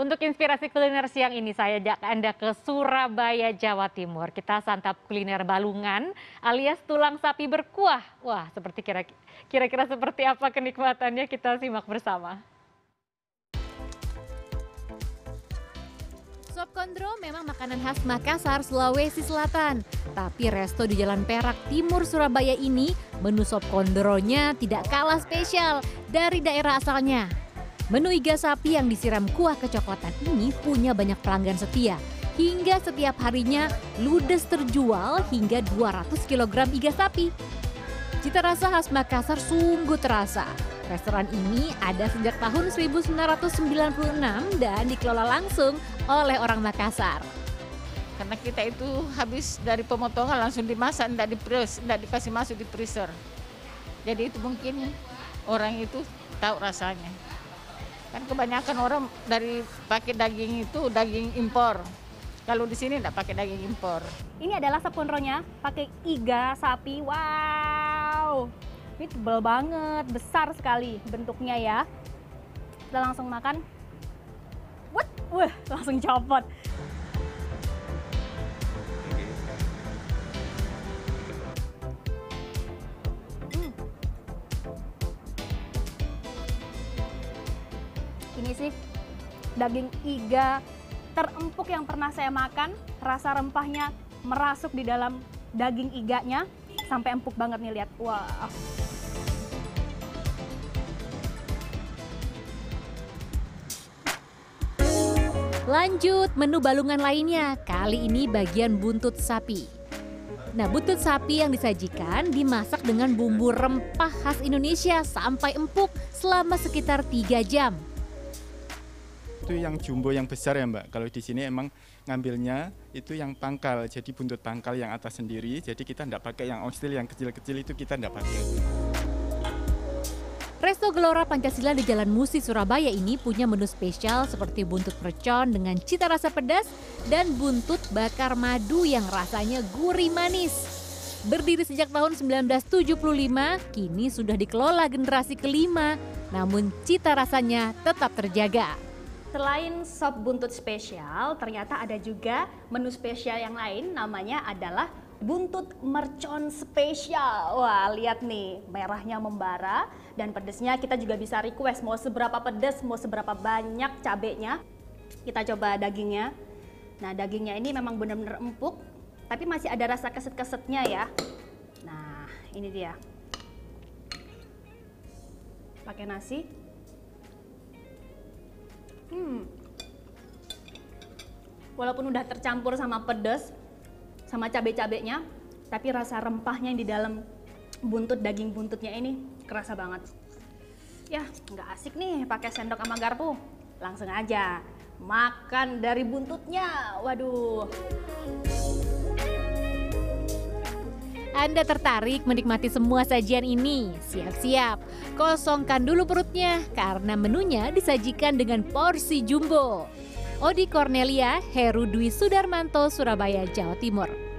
Untuk inspirasi kuliner siang ini saya ajak Anda ke Surabaya, Jawa Timur. Kita santap kuliner balungan alias tulang sapi berkuah. Wah, seperti kira-kira seperti apa kenikmatannya kita simak bersama. Sop kondro memang makanan khas Makassar, Sulawesi Selatan. Tapi resto di Jalan Perak, Timur Surabaya ini, menu sop kondronya tidak kalah spesial dari daerah asalnya. Menu iga sapi yang disiram kuah kecoklatan ini punya banyak pelanggan setia. Hingga setiap harinya ludes terjual hingga 200 kg iga sapi. Cita rasa khas Makassar sungguh terasa. Restoran ini ada sejak tahun 1996 dan dikelola langsung oleh orang Makassar. Karena kita itu habis dari pemotongan langsung dimasak, tidak di tidak dikasih masuk di freezer. Jadi itu mungkin orang itu tahu rasanya. Kan kebanyakan orang dari pakai daging itu daging impor. Kalau di sini tidak pakai daging impor. Ini adalah sepunronya pakai iga sapi. Wow, ini tebal banget, besar sekali bentuknya ya. Kita langsung makan. What? Wah, langsung copot. Ini sih daging iga terempuk yang pernah saya makan. Rasa rempahnya merasuk di dalam daging iganya sampai empuk banget nih lihat. Wah. Lanjut menu balungan lainnya, kali ini bagian buntut sapi. Nah, buntut sapi yang disajikan dimasak dengan bumbu rempah khas Indonesia sampai empuk selama sekitar 3 jam itu yang jumbo yang besar ya Mbak. Kalau di sini emang ngambilnya itu yang pangkal, jadi buntut pangkal yang atas sendiri. Jadi kita tidak pakai yang ostil yang kecil-kecil itu kita tidak pakai. Resto Gelora Pancasila di Jalan Musi, Surabaya ini punya menu spesial seperti buntut percon dengan cita rasa pedas dan buntut bakar madu yang rasanya gurih manis. Berdiri sejak tahun 1975, kini sudah dikelola generasi kelima, namun cita rasanya tetap terjaga. Selain sop buntut spesial, ternyata ada juga menu spesial yang lain namanya adalah buntut mercon spesial. Wah, lihat nih, merahnya membara dan pedesnya kita juga bisa request mau seberapa pedes, mau seberapa banyak cabenya. Kita coba dagingnya. Nah, dagingnya ini memang benar-benar empuk, tapi masih ada rasa keset-kesetnya ya. Nah, ini dia. Pakai nasi, Walaupun udah tercampur sama pedas, sama cabai-cabainya, tapi rasa rempahnya yang di dalam buntut daging buntutnya ini kerasa banget. Ya, nggak asik nih pakai sendok sama garpu. Langsung aja makan dari buntutnya. Waduh. Anda tertarik menikmati semua sajian ini? Siap-siap, kosongkan dulu perutnya karena menunya disajikan dengan porsi jumbo. Odi Cornelia, Heru Dwi Sudarmanto, Surabaya, Jawa Timur.